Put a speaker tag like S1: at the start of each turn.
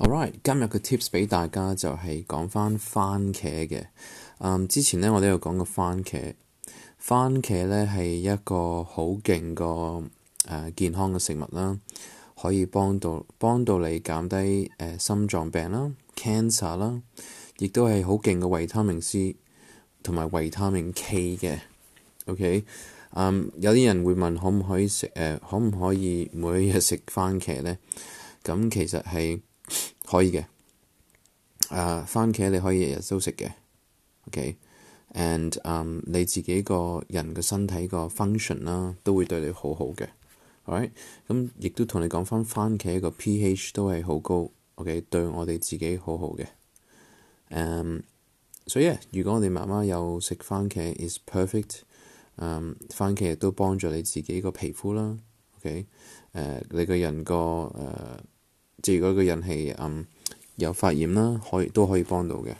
S1: Alright，今日嘅 tips 俾大家就系讲翻番茄嘅。嗯，之前咧我都有讲過番茄，番茄咧系一个好劲个诶健康嘅食物啦，可以帮到帮到你减低诶心脏病啦、cancer 啦，亦都系好劲嘅维他命 C 同埋维他命 K 嘅。O.K. 嗯，有啲人会问可唔可以食诶？可唔可以每日食番茄咧？咁其实系。可以嘅，誒番茄你可以日日都食嘅，OK，and 你自己個人嘅身體個 function 啦，都會對你好好嘅，g h t 咁亦都同你講翻番茄個 pH 都係好高，OK，對我哋自己好好嘅，誒，所以啊，如果我哋媽媽有食番茄，is perfect，番茄亦都幫助你自己個皮膚啦，OK，誒你個人個誒。即係如果個人氣，嗯有發炎啦，可以都可以幫到嘅。